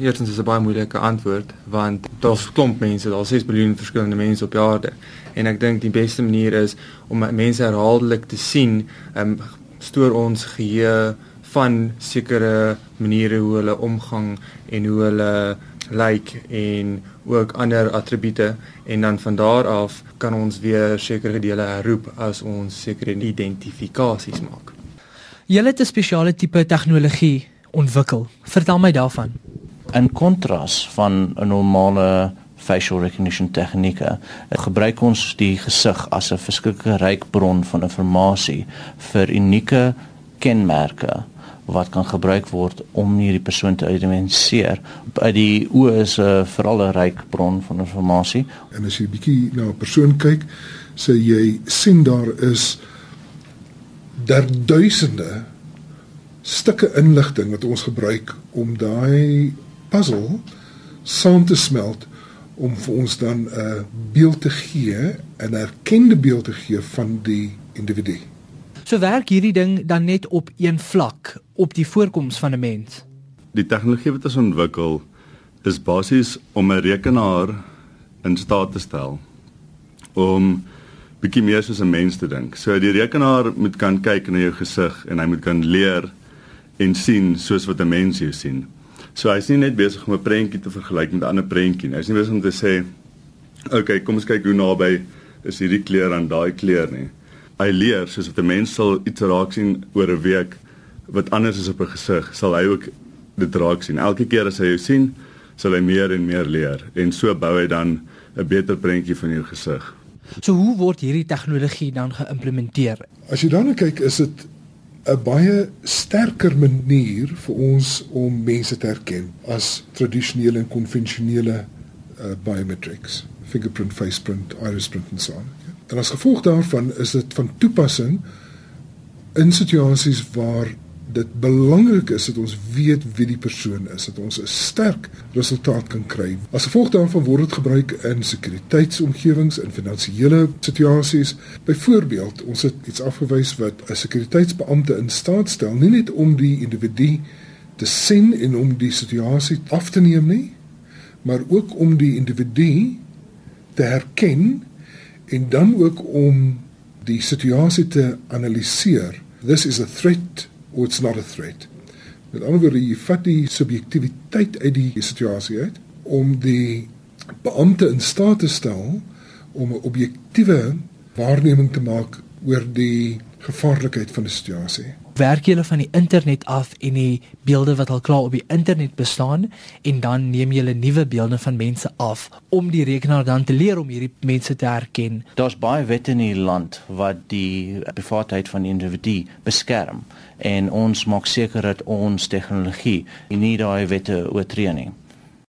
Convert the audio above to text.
Eerstens is 'n baie moeilike antwoord want daar's klomp mense, daar's 6 miljard verskillende mense op aarde. En ek dink die beste manier is om mense herhaaldelik te sien, ehm um, stoor ons geheue van sekere maniere hoe hulle omgang en hoe hulle lyk like en ook ander attribute en dan van daar af kan ons weer sekere dele herroep as ons sekere identifikasies maak. Julle het 'n spesiale tipe tegnologie ontwikkel. Vertel my daarvan. In kontras van 'n normale facial recognition tegnieke, gebruik ons die gesig as 'n verskriklike ryk bron van inligting vir unieke kenmerke wat kan gebruik word om hierdie persoon te identifiseer. By die oë is 'n uh, veral 'n ryk bron van inligting. En as jy bietjie na 'n persoon kyk, sê jy sien daar is daar duisende stukke inligting wat ons gebruik om daai puzzle saam te smelt om vir ons dan 'n uh, beeld te gee, 'n erkende beeld te gee van die individu. So werk hierdie ding dan net op een vlak, op die voorkoms van 'n mens. Die tegnologie wat ons ontwikkel is basies om 'n rekenaar in staat te stel om bietjie meer soos 'n mens te dink. So die rekenaar moet kan kyk na jou gesig en hy moet kan leer en sien soos wat 'n mens jou sien. So hy's nie net besig om 'n prentjie te vergelyk met 'n ander prentjie nie. Hy's nie besig om te sê, "Oké, okay, kom ons kyk hoe naby is hierdie kleur aan daai kleur nie." hy leer soos wat 'n mens sal iets raak sien oor 'n week wat anders is op 'n gesig, sal hy ook dit raak sien. Elke keer as hy jou sien, sal hy meer en meer leer en so bou hy dan 'n beter prentjie van jou gesig. So hoe word hierdie tegnologie dan geïmplementeer? As jy daarna kyk, is dit 'n baie sterker manier vir ons om mense te herken as tradisionele en konvensionele uh, biometrics, fingerprint, faceprint, iris print en so on. En as gevolg daarvan is dit van toepassing in situasies waar dit belangrik is dat ons weet wie die persoon is, dat ons 'n sterk resultaat kan kry. As gevolg daarvan word dit gebruik in sekuriteitsomgewings en finansiële situasies. Byvoorbeeld, ons het iets afgewys wat 'n sekuriteitsbeampte in staat stel nie net om die individu te sien en om die situasie af te neem nie, maar ook om die individu te herken en dan ook om die situasie te analiseer. This is a threat or it's not a threat. Met ander woorde, jy vat die subjektiwiteit uit die situasie uit om die beampte in staat te stel om 'n objektiewe waarneming te maak oor die gevaarlikheid van die situasie werk julle van die internet af en die beelde wat al klaar op die internet bestaan en dan neem julle nuwe beelde van mense af om die rekenaar dan te leer om hierdie mense te herken. Daar's baie wette in die land wat die privaatheid van die individu beskerm en ons maak seker dat ons tegnologie nie daai wette oortree nie.